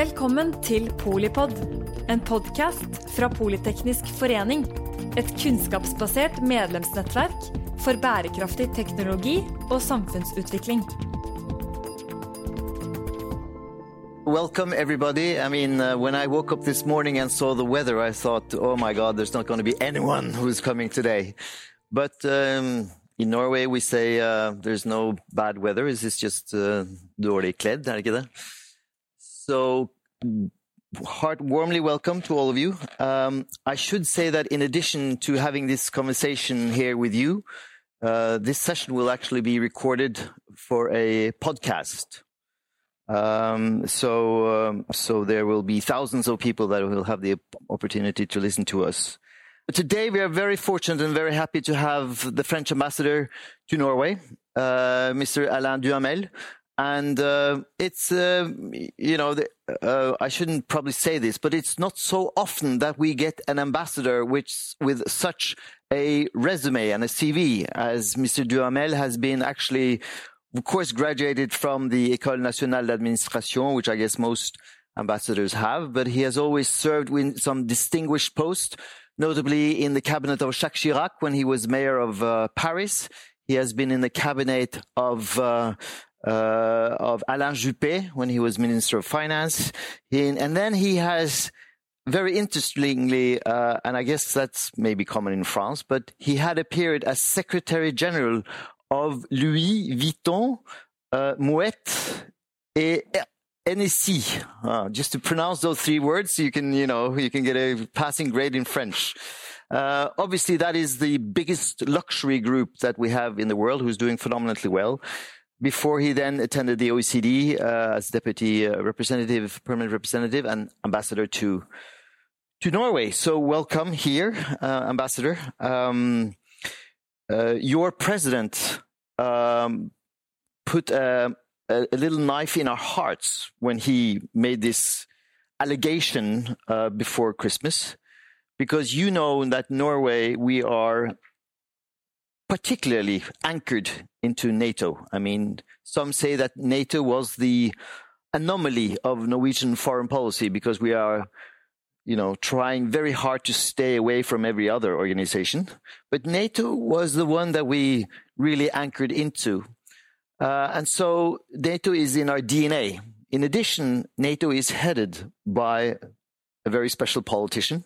Velkommen til Polipod, en podkast fra Politeknisk forening. Et kunnskapsbasert medlemsnettverk for bærekraftig teknologi og samfunnsutvikling. Welcome, everybody. I mean, uh, when I woke up this morning and saw the weather, I thought, oh my God, there's not going to be anyone who's coming today. But um, in Norway, we say uh, there's no bad weather. It's just uh, dårlig kledd, er det ikke det? So, heart warmly welcome to all of you. Um, I should say that in addition to having this conversation here with you, uh, this session will actually be recorded for a podcast. Um, so, um, so there will be thousands of people that will have the opportunity to listen to us. Today, we are very fortunate and very happy to have the French ambassador to Norway, uh, Mr. Alain Duhamel. And uh, it's, uh, you know, the, uh, I shouldn't probably say this, but it's not so often that we get an ambassador which, with such a resume and a CV as Mr. Duhamel has been actually of course, graduated from the École Nationale d'Administration, which I guess most ambassadors have, but he has always served in some distinguished posts, notably in the cabinet of Jacques Chirac when he was mayor of uh, Paris. He has been in the cabinet of uh, uh, of Alain Juppé when he was Minister of Finance, he, and then he has very interestingly, uh, and I guess that's maybe common in France, but he had a period as Secretary General of Louis Vuitton, uh, Moet, et NSC. Uh, just to pronounce those three words, you can, you know, you can get a passing grade in French. Uh, obviously, that is the biggest luxury group that we have in the world, who's doing phenomenally well. Before he then attended the OECD uh, as deputy uh, representative, permanent representative, and ambassador to to Norway. So, welcome here, uh, ambassador. Um, uh, your president um, put a, a, a, little knife in our hearts when he made this allegation uh, before Christmas, because you know that Norway, we are particularly anchored into NATO. I mean, some say that NATO was the anomaly of Norwegian foreign policy because we are you know, trying very hard to stay away from every other organization. But NATO was the one that we really anchored into. Uh, and so NATO is in our DNA. In addition, NATO is headed by a very special politician.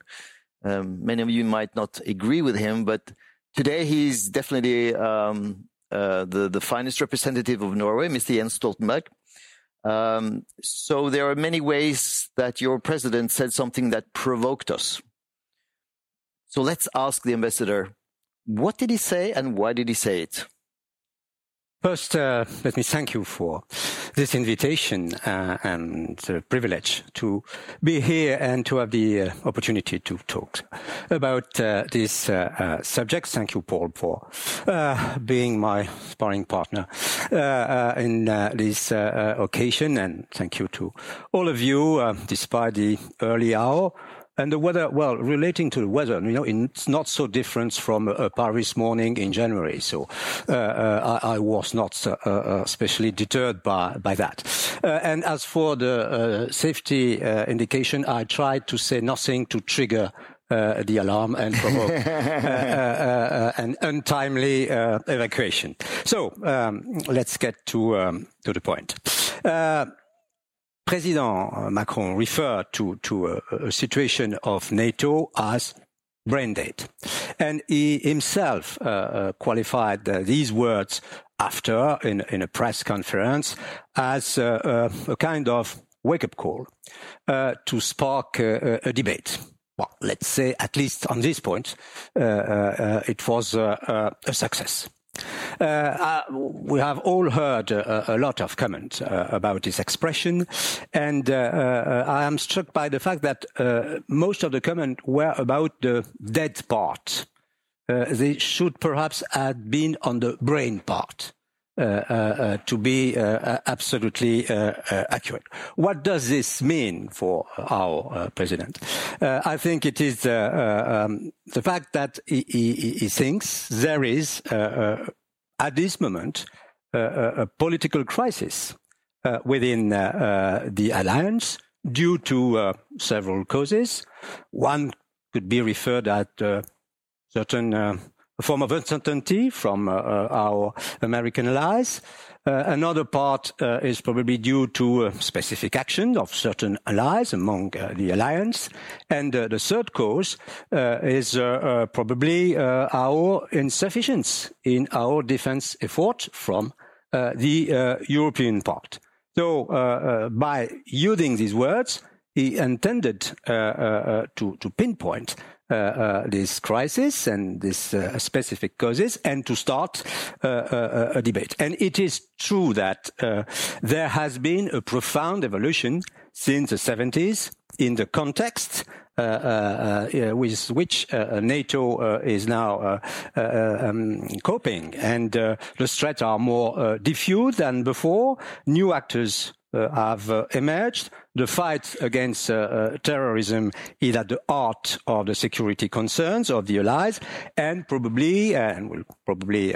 Um, many of you might not agree with him, but today he's definitely um, uh, the, the finest representative of Norway, Mr. Jens Stoltenberg. Um, so there are many ways that your president said something that provoked us. So let's ask the ambassador, what did he say and why did he say it? First, uh, let me thank you for this invitation uh, and the privilege to be here and to have the uh, opportunity to talk about uh, this uh, uh, subject. Thank you, Paul, for being my sparring partner in this occasion, and thank you to all of you, despite the early hour. And the weather, well, relating to the weather, you know, it's not so different from a, Paris morning in January. So uh, uh, I, I, was not uh, uh especially deterred by, by that. Uh, and as for the uh, safety indication, I tried to say nothing to trigger uh, the alarm and provoke uh, uh, an untimely evacuation. So um, let's get to um, to the point. President Macron referred to, to a, a situation of NATO as brain dead. And he himself uh, uh, qualified uh, these words after in, in, a press conference as uh, uh, a kind of wake up call uh, to spark a debate. Well, let's say at least on this point, it was a success. Uh, uh, we have all heard a, a lot of comments uh, about this expression, and uh, uh, I am struck by the fact that uh, most of the comments were about the dead part. they should perhaps have been on the brain part. Uh, uh, uh, to be absolutely accurate. What does this mean for our president? I think it is um, the fact that he, he, he thinks there is at this moment uh, a, political crisis uh, within uh, the alliance, due to uh, several causes. One could be referred at uh, certain uh, form of uncertainty from uh, uh, our American allies. Uh, another part uh, is probably due to uh, specific action of certain allies among uh, the alliance. And the third cause is probably our insufficiency in our defense effort from the European part. So by using these words, he intended to, pinpoint Uh, uh, this crisis and this uh, specific causes and to start uh, a debate. And it is true that there has been a profound evolution since the 70s in the context uh, uh, uh, with which NATO is now um, coping. And the threats are more diffuse than before. New actors uh, have uh, emerged. The fight against uh, terrorism is at the heart of the security concerns of the allies, and probably, and we'll probably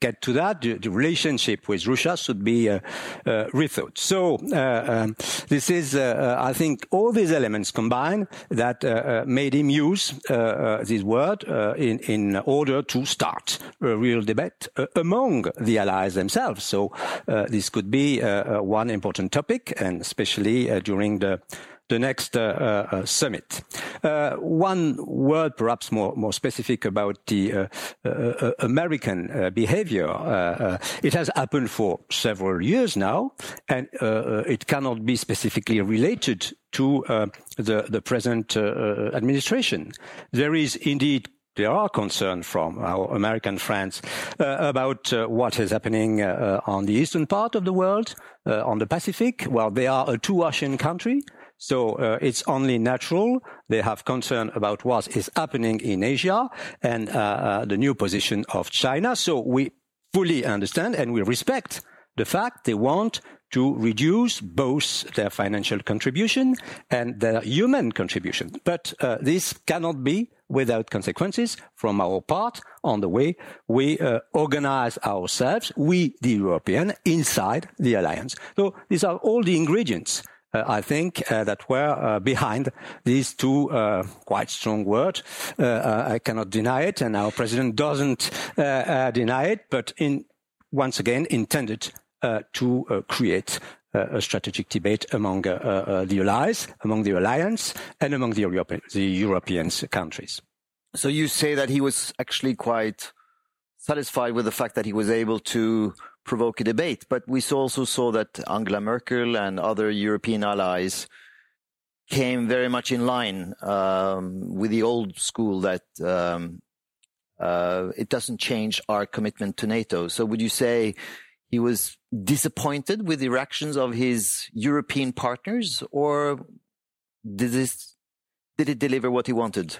get to that, the, the, relationship with Russia should be uh, uh, rethought. So uh, um, this is, uh, uh, I think, all these elements combined that made him use this word in, in order to start a real debate among the allies themselves. So this could be one important topic, and especially during the the next uh, uh, uh, summit. Uh, one word, perhaps more, more specific about the uh, uh, American behavior. it has happened for several years now, and it cannot be specifically related to the, the present administration. There is indeed there are concerns from our American friends uh, about uh, what is happening uh, on the eastern part of the world, on the Pacific. Well, they are a two ocean country. So uh, it's only natural. They have concern about what is happening in Asia and uh, uh, the new position of China. So we fully understand and we respect the fact they want to reduce both their financial contribution and their human contribution. But uh, this cannot be without consequences from our part on the way we uh, organize ourselves, we the European, inside the alliance. So these are all the ingredients Uh, I think, uh, that were uh, behind these two uh, quite strong words. Uh, I cannot deny it, and our president doesn't deny it, but in once again intended to create a strategic debate among the allies, among the alliance, and among the, Europe the European countries. So you say that he was actually quite satisfied with the fact that he was able to provoke a debate. But we also saw that Angela Merkel and other European allies came very much in line um, with the old school that um, uh, it doesn't change our commitment to NATO. So would you say he was disappointed with the reactions of his European partners, or did this did it deliver what he wanted?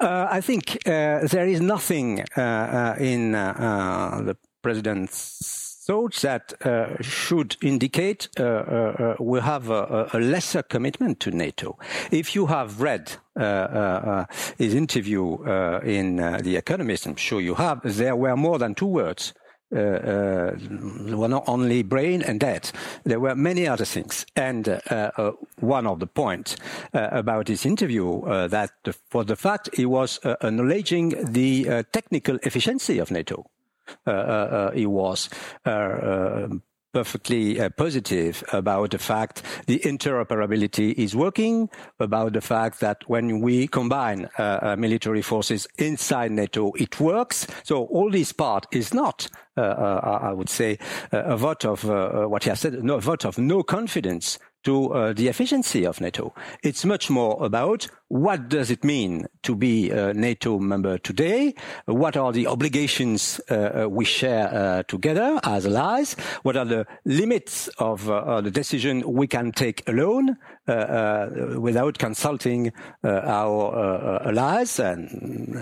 Uh, I think uh, there is nothing uh, uh in uh, the president's thoughts that uh, should indicate uh, uh, we have a, a, lesser commitment to NATO. If you have read uh, uh, his interview uh, in The Economist, I'm sure you have, there were more than two words. Uh, were not only brain and debt. There were many other things. And one of the points about this interview that for the fact he was acknowledging the technical efficiency of NATO. Uh, uh, uh, he was perfectly uh, positive about the fact the interoperability is working, about the fact that when we combine uh, uh, military forces inside NATO, it works. So all this part is not, I would say, a vote of what he has said, no, a vote of no confidence to the efficiency of NATO. It's much more about what does it mean to be a NATO member today? What are the obligations uh, uh, we share uh, together as allies? What are the limits of uh, the decision we can take alone uh, uh, Uh, uh, without consulting uh, our allies and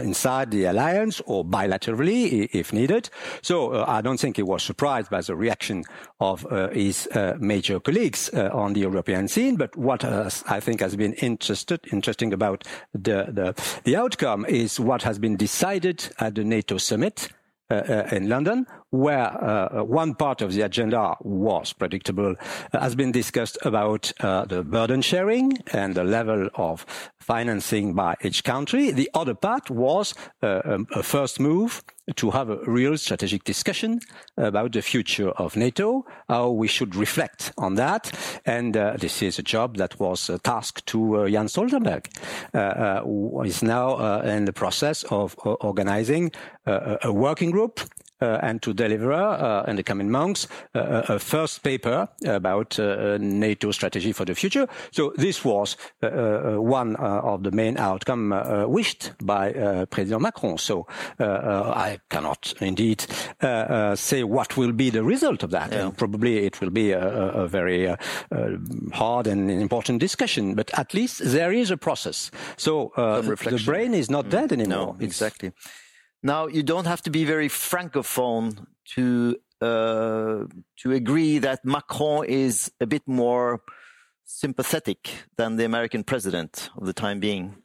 inside the alliance or bilaterally if needed? So I don't think he was surprised by the reaction of his major colleagues on the European scene. But what I think has been interested, interesting about the, the, the outcome is what has been decided at the NATO summit uh, uh, in London, where uh, one part of the agenda was predictable, uh, has been discussed about uh, the burden sharing and the level of financing by each country. The other part was uh, um, a first move to have a real strategic discussion about the future of NATO, how we should reflect on that. And uh, this is a job that was uh, tasked to uh, Jens Stoltenberg, uh, uh, who is now uh, in the process of organizing a working group uh, Uh, and to deliver uh, in the coming months uh, a first paper about uh, NATO strategy for the future. So this was uh, one of the main outcome wished by President Macron. So I cannot indeed say what will be the result of that. Yeah. probably it will be a, a very hard and important discussion, but at least there is a process. So the brain is not mm. dead anymore. No, exactly. Now, you don't have to be very francophone to uh, to agree that Macron is a bit more sympathetic than the American president of the time being.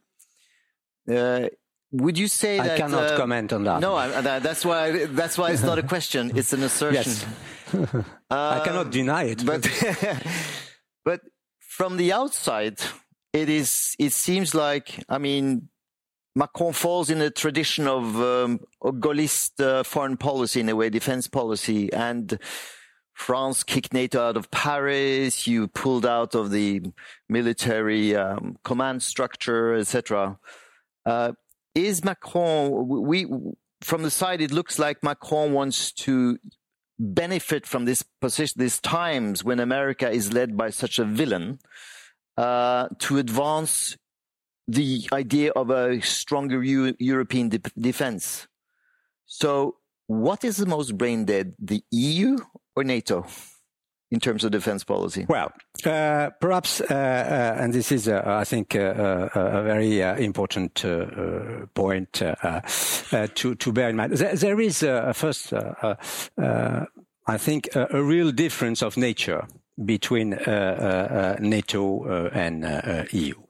Uh, would you say I that? I cannot uh, comment on that. No, I, that's why. That's why it's not a question; it's an assertion. Yes. I cannot deny it. But but from the outside, it is. It seems like. I mean, Macron falls in the tradition of um, Gaullist uh, foreign policy, in a way, defense policy, and France kicked NATO out of Paris. You pulled out of the military um, command structure, etc. Uh, is Macron? We from the side, it looks like Macron wants to benefit from this position, these times when America is led by such a villain, uh, to advance the idea of a stronger European de- defense. So, what is the most brain dead, the EU or NATO? in terms of defense policy? Well, uh, perhaps, uh, uh, and this is, uh, I think, uh, uh, a very uh, important uh, uh, point to, to bear in mind. There, there is, first, I think, a, a, real difference of nature between NATO and EU.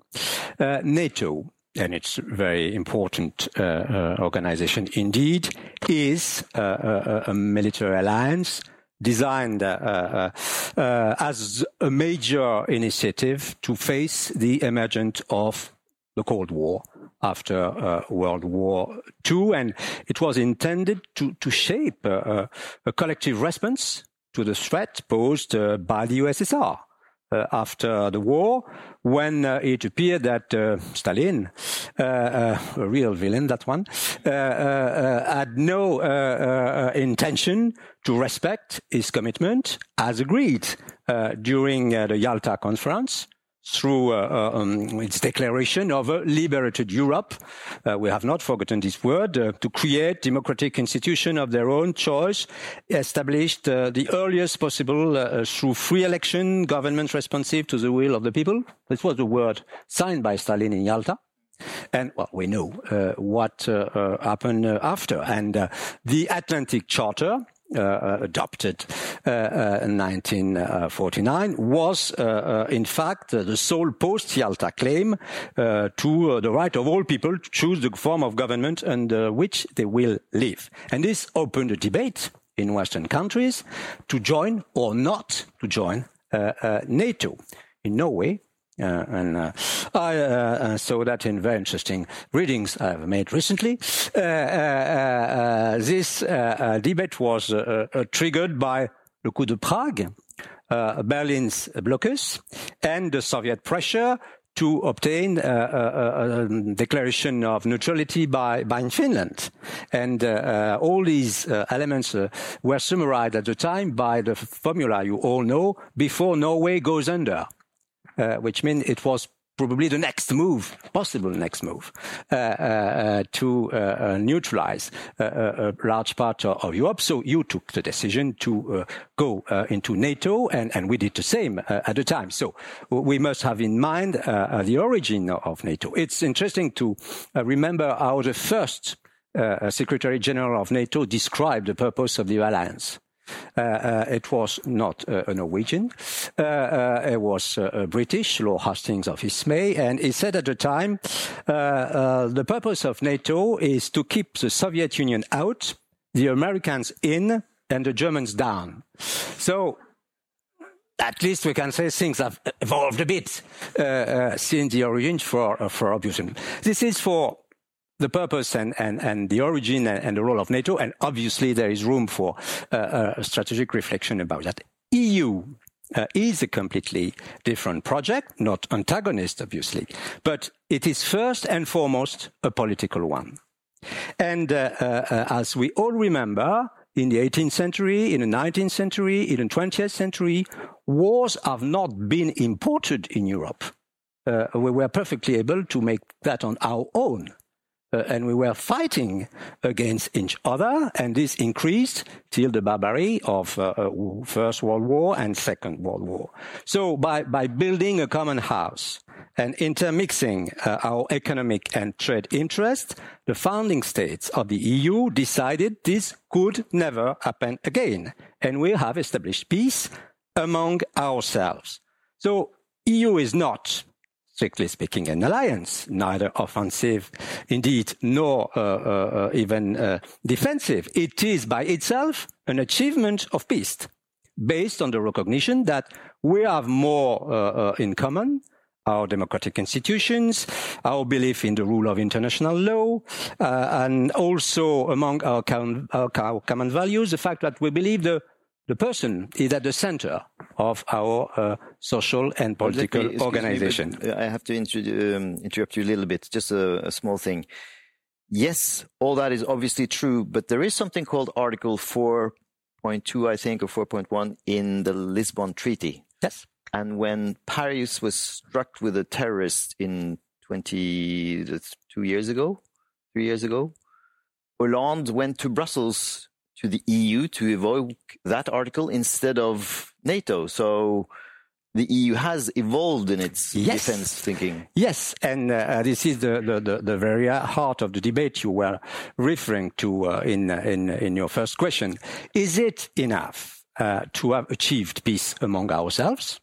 Uh, NATO, and it's a very important uh, uh, organization indeed, is a, a military alliance designed uh, uh, uh, as a major initiative to face the emergence of the Cold War after World War II, and it was intended to, to shape a collective response to the threat posed by the USSR. Uh, after the war when uh, it appeared that uh, Stalin, uh, uh, a real villain, that one, uh, had no intention to respect his commitment as agreed during the Yalta Conference through uh, uh, um, its declaration of a liberated Europe. Uh, we have not forgotten this word uh, to create democratic institutions of their own choice, established uh, the earliest possible uh, through free election, government responsive to the will of the people. This was the word signed by Stalin in Yalta. And well, we know what happened after. And the Atlantic Charter, Uh, uh, adopted uh, uh in 1949 was in fact the sole post-Yalta claim to the right of all people to choose the form of government under which they will live. And this opened a debate in Western countries to join or not to join NATO. In Norway, uh, and uh, I uh, uh, saw that in very interesting readings I've made recently. Uh, uh, this debate was triggered by the coup de Prague, Berlin's blocus, and the Soviet pressure to obtain a, a, declaration of neutrality by, by Finland. And uh, uh, all these uh, elements were summarized at the time by the formula you all know before Norway goes under. Uh, which means it was probably the next move, possible next move, uh, uh, to uh, uh neutralize uh, a large part of Europe. So you took the decision to go into NATO, and, and, we did the same at the time. So we must have in mind the origin of NATO. It's interesting to remember how the first Secretary General of NATO described the purpose of the alliance. Uh, uh, it was not uh, a Norwegian. it was a British, Lord Hastings of Ismay, and he said at the time, the purpose of NATO is to keep the Soviet Union out, the Americans in, and the Germans down. So at least we can say things have evolved a bit uh, uh, since the origin for, uh, for obvious reasons. This is for the purpose and, and, and the origin and, and, the role of NATO, and obviously there is room for uh, a strategic reflection about that. EU uh, is a completely different project, not antagonist, obviously, but it is first and foremost a political one. And uh, uh, as we all remember, in the 18th century, in the 19th century, in the 20th century, wars have not been imported in Europe. Uh, we were perfectly able to make that on our own uh, and we were fighting against each other, and this increased till the barbarity of uh, uh, First World War and Second World War. So by, by building a common house and intermixing uh, our economic and trade interests, the founding states of the EU decided this could never happen again, and we have established peace among ourselves. So EU is not strictly speaking, an alliance, neither offensive, indeed, nor uh, uh, even uh, defensive. It is by itself an achievement of peace, based on the recognition that we have more uh, uh, in common. Our democratic institutions, our belief in the rule of international law, uh, and also among our, com- our common values, the fact that we believe the the person is at the center of our uh, social and political me, organization. Me, I have to um, interrupt you a little bit, just a, a, small thing. Yes, all that is obviously true, but there is something called Article 4.2, I think, or 4.1 in the Lisbon Treaty. Yes. And when Paris was struck with a terrorist in 20, two years ago, three years ago, Hollande went to Brussels to the EU to evoke that article instead of NATO. So the EU has evolved in its yes. defense thinking. Yes, and uh, this is the, the, the, very heart of the debate you were referring to uh, in, in, in your first question. Is it enough uh, to have achieved peace among ourselves?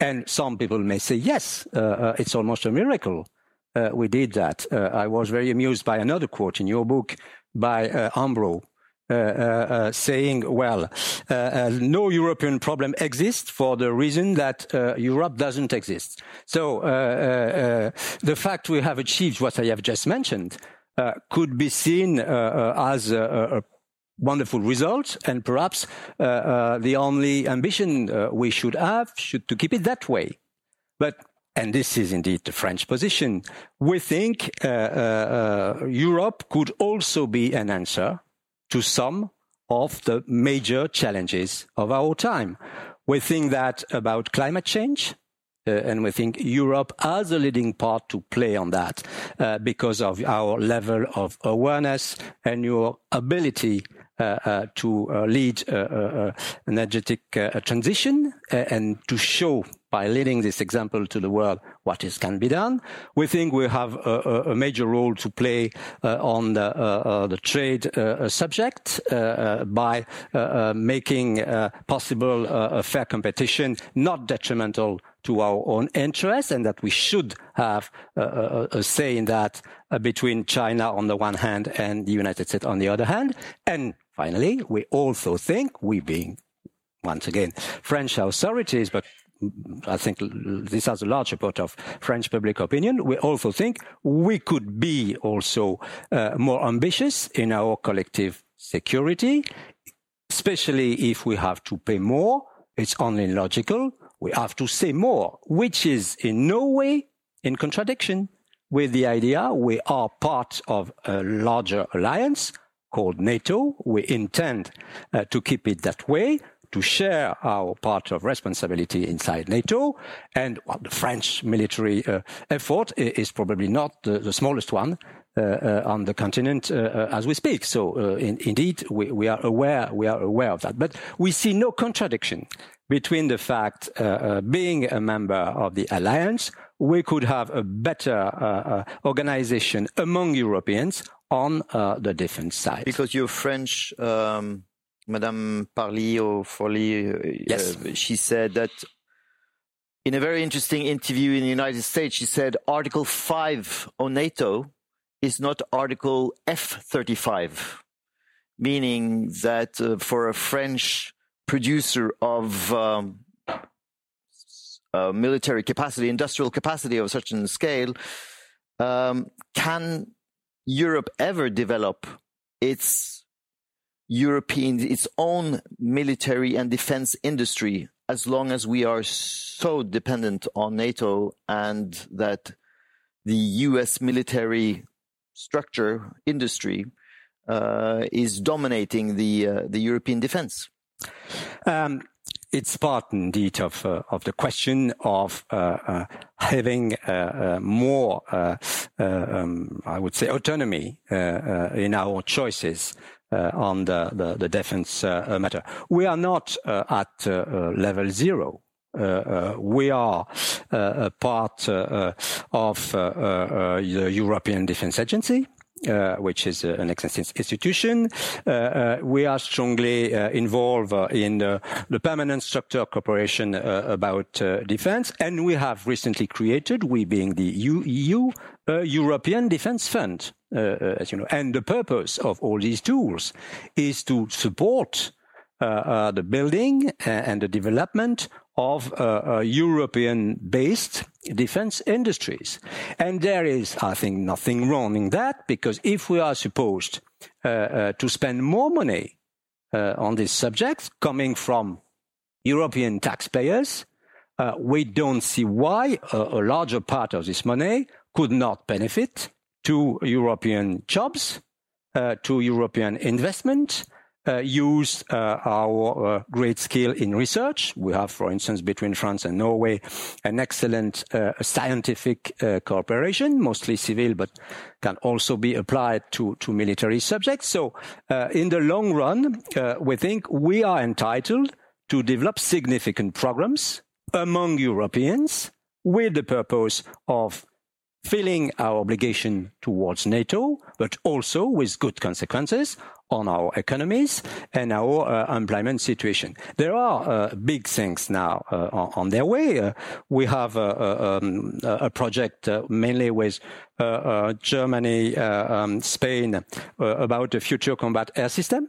And some people may say, yes, uh, uh, it's almost a miracle. Uh, we did that. I was very amused by another quote in your book by uh, uh, uh, Uh, uh, uh, saying, well, no European problem exists for the reason that Europe doesn't exist. So the fact we have achieved what I have just mentioned could be seen as a, a wonderful result, and perhaps uh, uh, the only ambition uh, we should have should to keep it that way. But and this is indeed the French position. We think Europe could also be an answer to some of the major challenges of our time. We think that about climate change, uh, and we think Europe has a leading part to play on that uh, because of our level of awareness and your ability uh, uh to uh, lead uh, energetic transition and to show by leading this example to the world what is can be done. We think we have a, a major role to play uh, on the, uh, uh the trade uh, uh, subject by making possible a fair competition, not detrimental to our own interests, and that we should have a, a say in that between China on the one hand and the United States on the other hand. And finally, we also think, we being once again French authorities, but I think this has a large part of French public opinion. We also think we could be also uh, more ambitious in our collective security, especially if we have to pay more. It's only logical. We have to say more, which is in no way in contradiction with the idea we are part of a larger alliance called NATO. We intend uh, to keep it that way to share our part of responsibility inside NATO. And well, the French military uh, effort is probably not the, the smallest one. Uh, uh, on the continent uh, uh, as we speak. So uh, in, indeed, we, we, are aware we are aware of that. But we see no contradiction between the fact being a member of the alliance, we could have a better organization among Europeans on the defense side. Because you're French. Um Madame Parly or Folly, uh, yes. Uh, she said that in a very interesting interview in the United States, she said Article 5 on NATO is not Article F35. meaning that uh, for a French producer of um, uh, military capacity, industrial capacity of such a scale, um, can Europe ever develop its European, its own military and defense industry as long as we are so dependent on NATO and that the US military structure industry uh, is dominating the uh, the European defense? Um, it's part indeed of uh, of the question of uh, uh, having uh, more, um, I would say, autonomy in our choices. Uh, on the, the, the defense uh, uh, matter. We are not at level zero. Uh, we are uh, a part uh, of the European Defence Agency. Uh, which is uh, an institution. Uh, we are strongly involved in the permanent structure cooperation about defense, and we have recently created, we being the EU, European Defense Fund, as you know. And the purpose of all these tools is to support the building and the development of uh, uh, European-based defense industries. And there is, I think, nothing wrong in that, because if we are supposed uh, uh to spend more money uh, on this subject coming from European taxpayers, uh, we don't see why a larger part of this money could not benefit to European jobs, to European investment, uh, use uh, our uh, great skill in research. We have, for instance, between France and Norway, an excellent uh, scientific uh, cooperation, mostly civil, but can also be applied to, to military subjects. So, uh, in the long run, we think we are entitled to develop significant programs among Europeans with the purpose of filling our obligation towards NATO, but also with good consequences on our economies and our uh, employment situation. There are uh, big things now uh, on, their way. Uh, we have a, um, a project uh, mainly with uh, Germany, um, Spain about the future combat air system,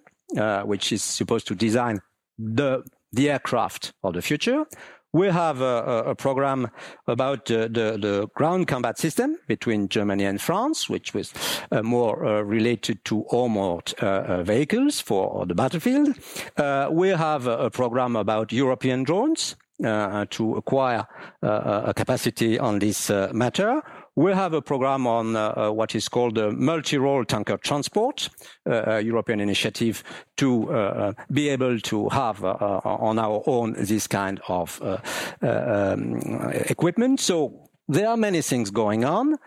which is supposed to design the the aircraft of the future. We have a, a program about the, the, the, ground combat system between Germany and France, which was uh, more uh, related to armored uh, uh vehicles for the battlefield. Uh, we have a, a, program about European drones. Uh, to acquire a capacity on this matter. We have a program on uh, uh, what is called the multi-role tanker transport, uh, a European initiative to uh, be able to have on our own this kind of um, equipment. So there are many things going on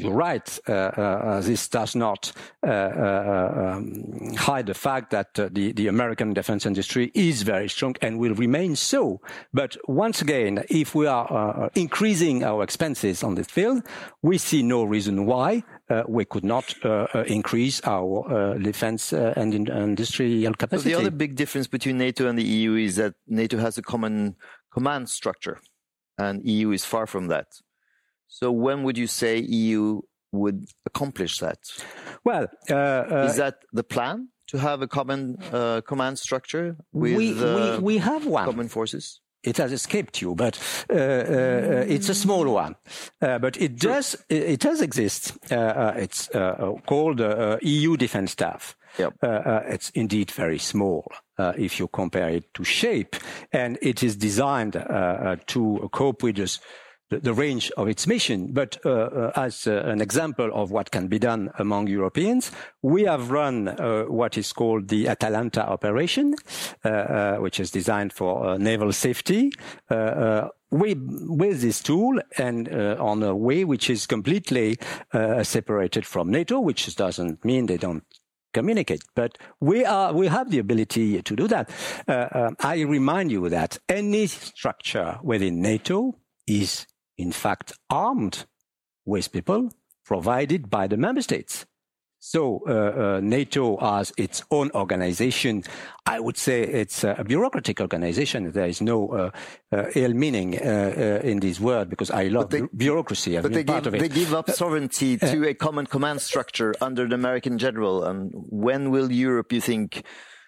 you're right. Uh, uh, uh, this does not um, hide the fact that the, the American defense industry is very strong and will remain so. But once again, if we are increasing our expenses on this field, we see no reason why uh, we could not uh, uh, increase our defense and in industrial capacity. the other big difference between NATO and the EU is that NATO has a common command structure, and EU is far from that. So when would you say EU would accomplish that? Well, uh, uh, is that the plan to have a common uh, command structure with we, we, we have one. common forces? it has escaped you, but uh, uh, it's a small one. Uh, but it does it, does exist. Uh, uh, it's uh, called EU Defence Staff. Yep. it's indeed very small if you compare it to SHAPE, and it is designed to cope with this the, the range of its mission. But uh, uh, as uh, an example of what can be done among Europeans, we have run uh, what is called the Atalanta operation, uh, uh, which is designed for naval safety. We, with this tool and on a way which is completely separated from NATO, which doesn't mean they don't communicate. But we are we have the ability to do that. Uh, uh, I remind you that any structure within NATO is in fact armed with people provided by the member states. So uh, uh, NATO has its own organization. I would say it's a bureaucratic organization. There is no uh, uh ill meaning uh, uh, in this word because I love they, bureaucracy. I've but they give, they give, up sovereignty to a common command structure under the American general. And when will Europe, you think,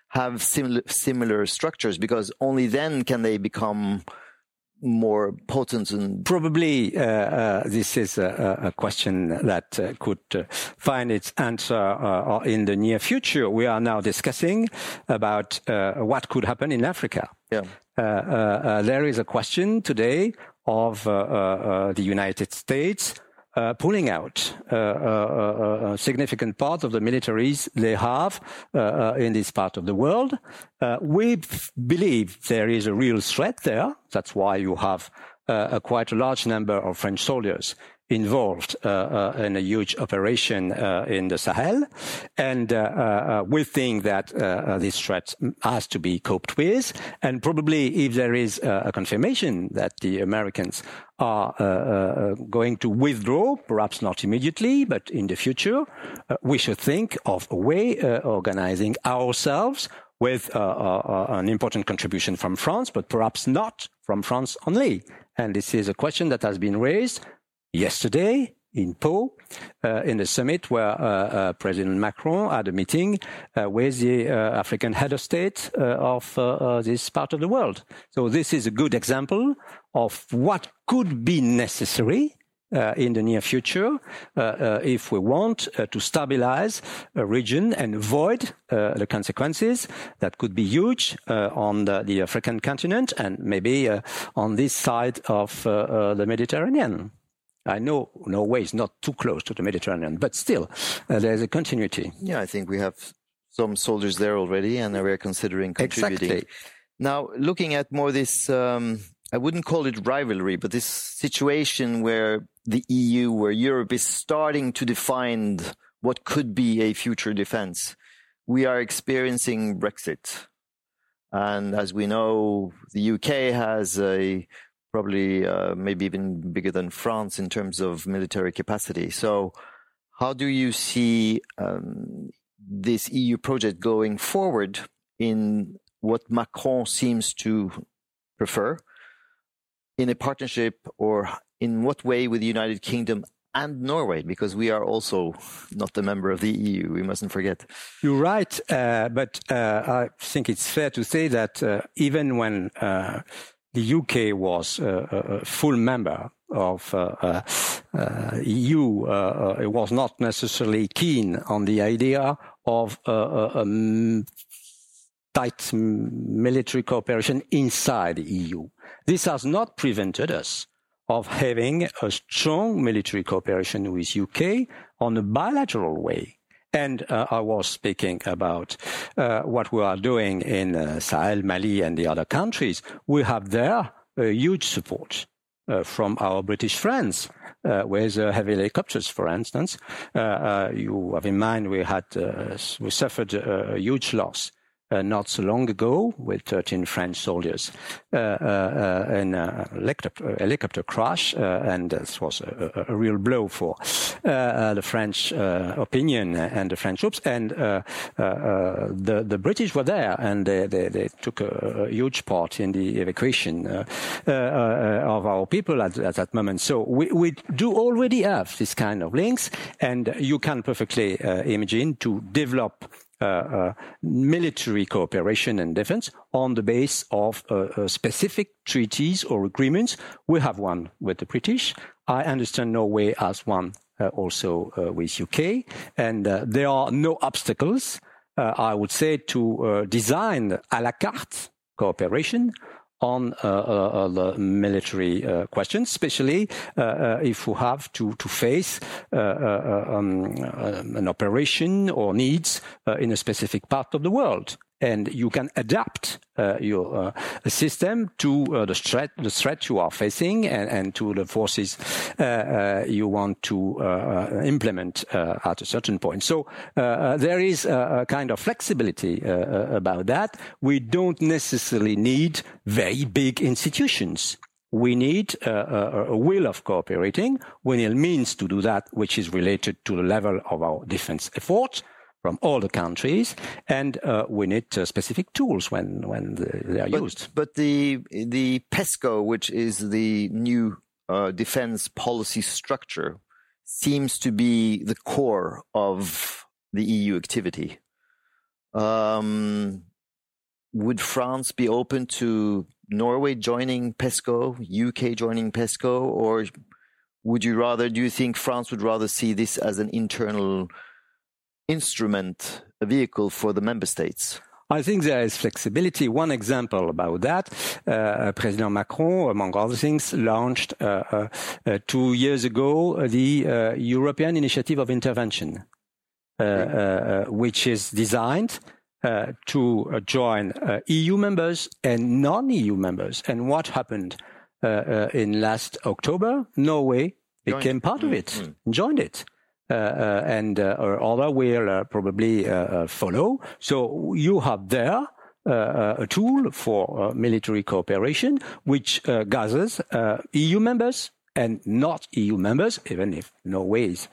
have similar, similar structures? Because only then can they become more potent and probably uh, uh, this is a, a question that uh, could uh, find its answer uh, in the near future. We are now discussing about uh, what could happen in Africa. Yeah. there is a question today of the United States uh, pulling out uh, uh, a significant part of the militaries they have in this part of the world. we believe there is a real threat there. That's why you have a quite a large number of French soldiers involved uh, uh, in a huge operation uh, in the Sahel. And we think that this threat has to be coped with. And probably if there is a confirmation that the Americans are uh, uh, going to withdraw, perhaps not immediately, but in the future, uh, we should think of a way organizing ourselves with an important contribution from France, but perhaps not from France only. And this is a question that has been raised yesterday in Pau, uh, in the summit where uh, uh, President Macron had a meeting uh, with the uh, African head of state uh, of this part of the world. So this is a good example of what could be necessary in the near future if we want to stabilize a region and avoid the consequences that could be huge on the, the, African continent and maybe on this side of the Mediterranean. I know Norway is not too close to the Mediterranean, but still, uh, there's a continuity. Yeah, I think we have some soldiers there already, and we're considering contributing. Exactly. Now, looking at more this, um, I wouldn't call it rivalry, but this situation where the EU, where Europe is starting to define what could be a future defense. We are experiencing Brexit. And as we know, the UK has a probably uh, maybe even bigger than France in terms of military capacity. So, how do you see um, this EU project going forward in what Macron seems to prefer in a partnership, or in what way with the United Kingdom and Norway, because we are also not a member of the EU. We mustn't forget. You're right, uh, but uh, I think it's fair to say that uh, even when uh, the UK was a full member of uh, uh, EU, uh, it was not necessarily keen on the idea of a tight military cooperation inside the EU. This has not prevented us of having a strong military cooperation with UK on a bilateral way. And uh, I was speaking about uh, what we are doing in uh, Sahel, Mali, and the other countries. We have there huge support uh, from our British friends. Uh, with uh, heavy helicopters, for instance, you have in mind we had we suffered a huge loss Uh, not so long ago with 13 French soldiers uh, uh, uh in a helicopter, helicopter crash, uh, and this was a, a, real blow for the French opinion and the French troops. And the the British were there, and they, they, they took a, a, huge part in the evacuation of our people at, at, that moment. So we, we do already have this kind of links, and you can perfectly imagine to develop uh, uh, Uh, uh, military cooperation and defense on the base of uh, uh, specific treaties or agreements. We have one with the British. I understand Norway has one also with UK, and there are no obstacles. I would say to design a la carte cooperation on uh, uh, the military uh, questions, especially if we have to, to face um, an operation or needs in a specific part of the world and you can adapt uh, your uh, system to uh, the threat the threat you are facing and, and to the forces uh, uh, you want to uh, implement at a certain point. So there is a, a, kind of flexibility about that. We don't necessarily need very big institutions we need a, a, will of cooperating. We need means to do that, which is related to the level of our defense efforts from all the countries, and uh, we need uh, specific tools when when they are but, used. But the the PESCO, which is the new uh, defense policy structure, seems to be the core of the EU activity. Um, would France be open to Norway joining PESCO, UK joining PESCO, or would you rather, do you think France would rather see this as an internal instrument, a vehicle for the member states? I think there is flexibility. One example about that, uh, President Macron, among other things, launched uh, uh, uh two years ago the uh, European Initiative of Intervention, uh, which is designed uh, to uh, join uh, EU members and non-EU members. And what happened in last October? Norway became part of it, mm-hmm. joined it. Uh, uh, and uh, other will uh, probably uh, uh, follow. So you have there a tool for military cooperation, which gathers EU members and not EU members, even if Norway is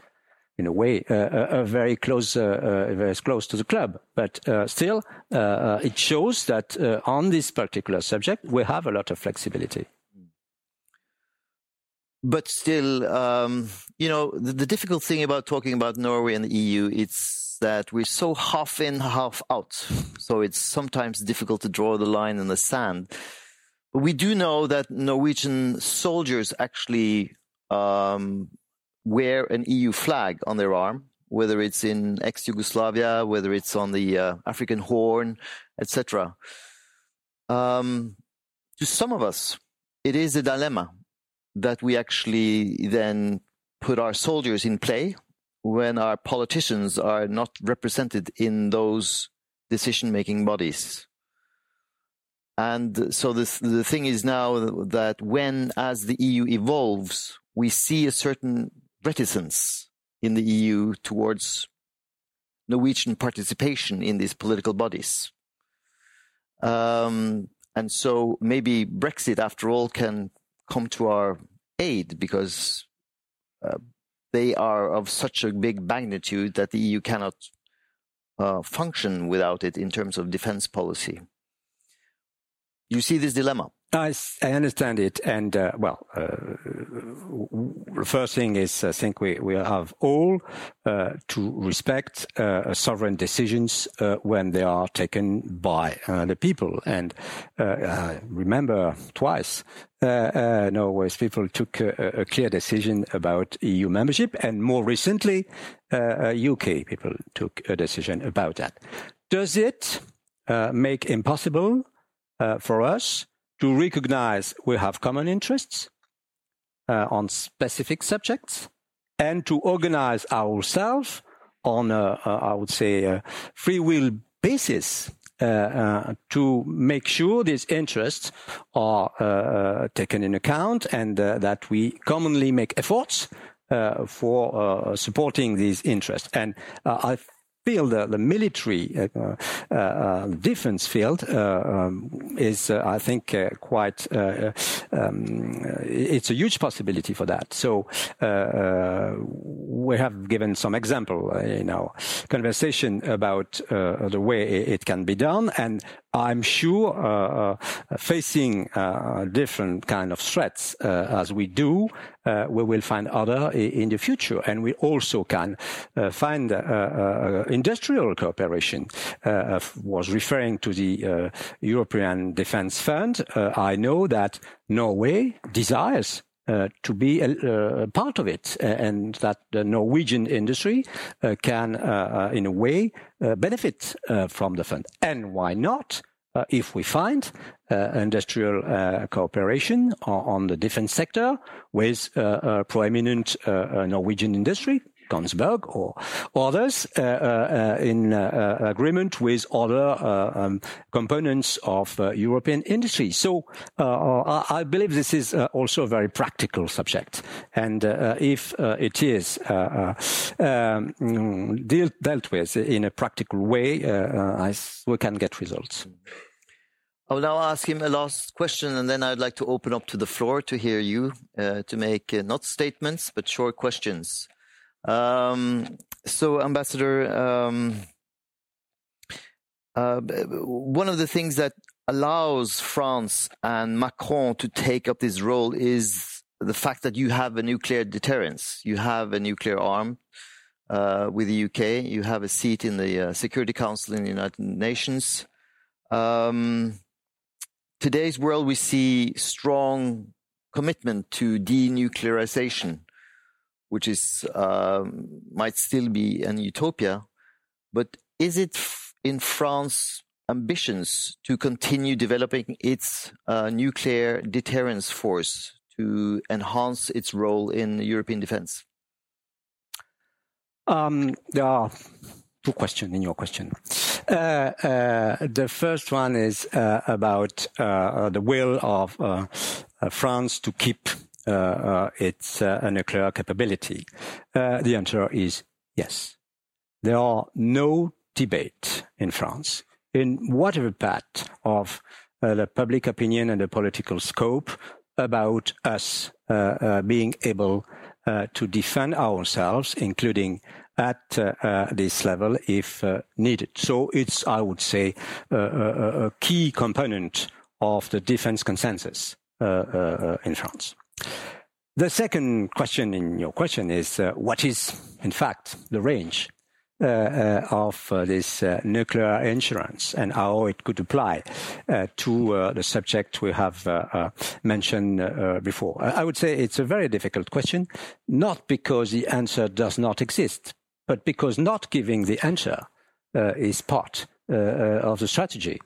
in a way, uh, very close, very close to the club. But still, it shows that on this particular subject, we have a lot of flexibility but still, um, you know, the, the, difficult thing about talking about Norway and the EU, it's that we're so half in, half out. So it's sometimes difficult to draw the line in the sand. But we do know that Norwegian soldiers actually um, wear an EU flag on their arm, whether it's in ex-Yugoslavia, whether it's on the uh, African Horn, etc. Um, to some of us, it is a dilemma that we actually then put our soldiers in play when our politicians are not represented in those decision-making bodies. And so this, the thing is now that when, as the EU evolves, we see a certain reticence in the EU towards Norwegian participation in these political bodies. Um, and so maybe Brexit, after all, can come to our aid because they are of such a big magnitude that the EU cannot uh, function without it in terms of defense policy. You see this dilemma? I, I understand it. And, uh, well, uh, the first thing is I think we, we have all uh, to respect uh, sovereign decisions uh, when they are taken by uh, the people. And remember twice, Norway's people took a, a, clear decision about EU membership, and more recently, UK people took a decision about that. Does it make impossible for us to recognize we have common interests uh, on specific subjects and to organize ourselves on a, a I would say, a free will basis uh, uh, to make sure these interests are uh, taken in account and uh, that we commonly make efforts uh, for supporting these interests. And I field, uh, the military uh, uh, uh, defense field, uh, um, is, uh, I think, quite. Um, it's a huge possibility for that. So we have given some example in our conversation about the way it can be done, and I'm sure uh, uh, facing uh, different kind of threats uh, as we do, uh, we will find other in the future, and we also can uh, find industrial cooperation. was referring to the European Defence Fund. I know that Norway desires Uh, to be a, uh, part of it, uh, and that the Norwegian industry uh, can, uh, in a way, benefit from the fund. And why not? if we find industrial cooperation on, on, the defense sector with a proeminent Norwegian industry, Kongsberg or others uh, uh, in uh, agreement with other um, components of European industry. So I believe this is also a very practical subject. And if it is um, dealt with in a practical way, I, we can get results. I'll now ask him a last question, and then I'd like to open up to the floor to hear you uh, to make uh, not statements but short questions. Um, so, Ambassador, um, uh, one of the things that allows France and Macron to take up this role is the fact that you have a nuclear deterrence. You have a nuclear arm uh, with the UK. You have a seat in the uh, Security Council in the United Nations. Um, today's world, we see strong commitment to denuclearization, which is um, might still be an utopia. But is it in France ambitions to continue developing its uh, nuclear deterrence force to enhance its role in European defense? Um, there are two questions in your question. Uh, uh, the first one is uh, about uh, the will of uh, France to keep Uh, its uh, a nuclear capability. Uh, the answer is yes. There are no debate in France in whatever part of the public opinion and the political scope about us being able to defend ourselves, including at uh, uh, this level if uh, needed. So it's, I would say, a key component of the defense consensus in France. The second question in your question is what is, in fact, the range uh, uh, of uh, this nuclear insurance and how it could apply to the subject we have mentioned before. I would say it's a very difficult question, not because the answer does not exist, but because not giving the answer uh, is part uh, uh of the strategy.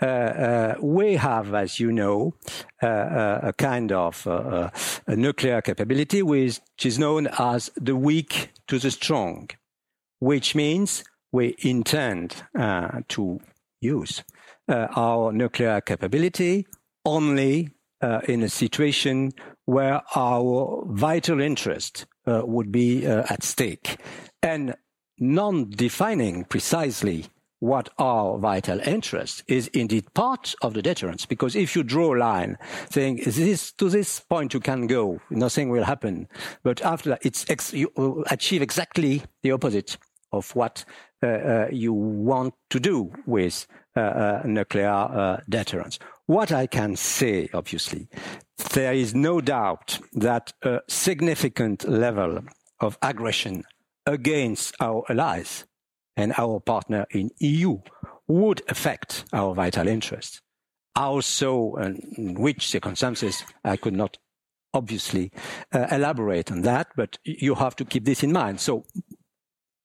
Uh, uh, we have, as you know, a kind of a nuclear capability which is known as the weak to the strong, which means we intend to use our nuclear capability only uh, in a situation where our vital interest uh, would be uh, at stake and non-defining precisely what our vital interests is indeed part of the deterrence. Because if you draw a line saying this to this point you can go, nothing will happen. But after that, it's ex- you achieve exactly the opposite of what uh, uh, you want to do with uh, uh nuclear uh, deterrence. What I can say, obviously, there is no doubt that a significant level of aggression against our allies and our partner in EU would affect our vital interests. Also, and in which circumstances I could not obviously uh, elaborate on that, but you have to keep this in mind. So,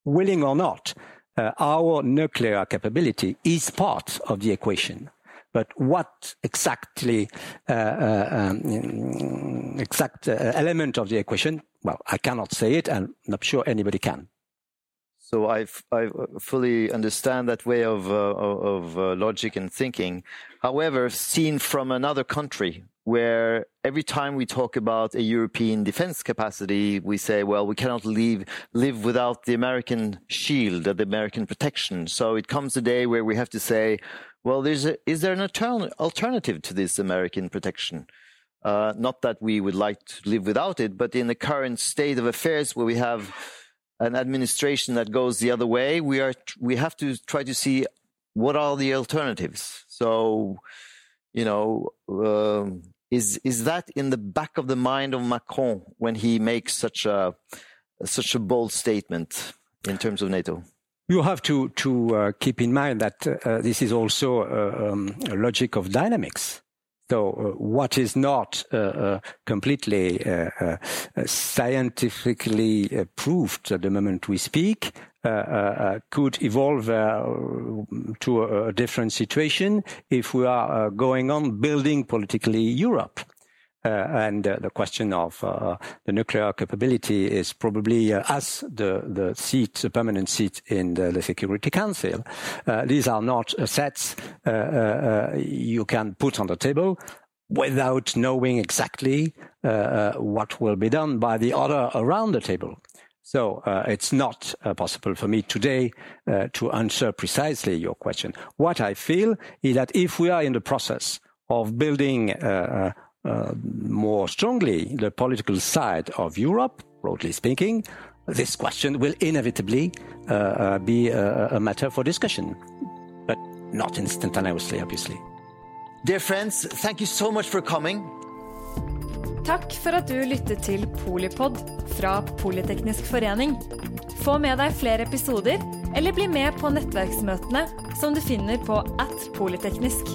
willing or not, uh, our nuclear capability is part of the equation. But what exactly, uh, uh um, exact uh, element of the equation well, I cannot say it, and I'm not sure anybody can. So I fully understand that way of uh, of uh, logic and thinking. However, seen from another country, where every time we talk about a European defense capacity, we say, well, we cannot leave, live without the American shield, the American protection. So it comes a day where we have to say, well, a, is there an alternative to this American protection? Uh, not that we would like to live without it, but in the current state of affairs where we have an administration that goes the other way, we are we have to try to see what are the alternatives. So, you know, um, is is that in the back of the mind of Macron when he makes such a such a bold statement in terms of NATO? You have to to uh, keep in mind that uh, this is also uh, um, a logic of dynamics. So uh, what is not uh, uh, completely uh, uh, scientifically uh, proved at the moment we speak could evolve to a, different situation if we are going on building politically Europe. Uh, and uh, the question of uh, the nuclear capability is probably as the, the seat, the permanent seat in the, the Security Council. these are not sets you can put on the table without knowing exactly what will be done by the other around the table. So uh, it's not uh, possible for me today uh, to answer precisely your question. What I feel is that if we are in the process of building uh, uh, uh, more strongly the political side of Europe, broadly speaking, this question will inevitably be a, a matter for discussion, but not instantaneously, obviously. Dear friends, thank you so much for coming. Takk for at du lyttet til Polipod fra Politeknisk forening. Få med deg flere episoder, eller bli med på nettverksmøtene som du finner på at polyteknisk.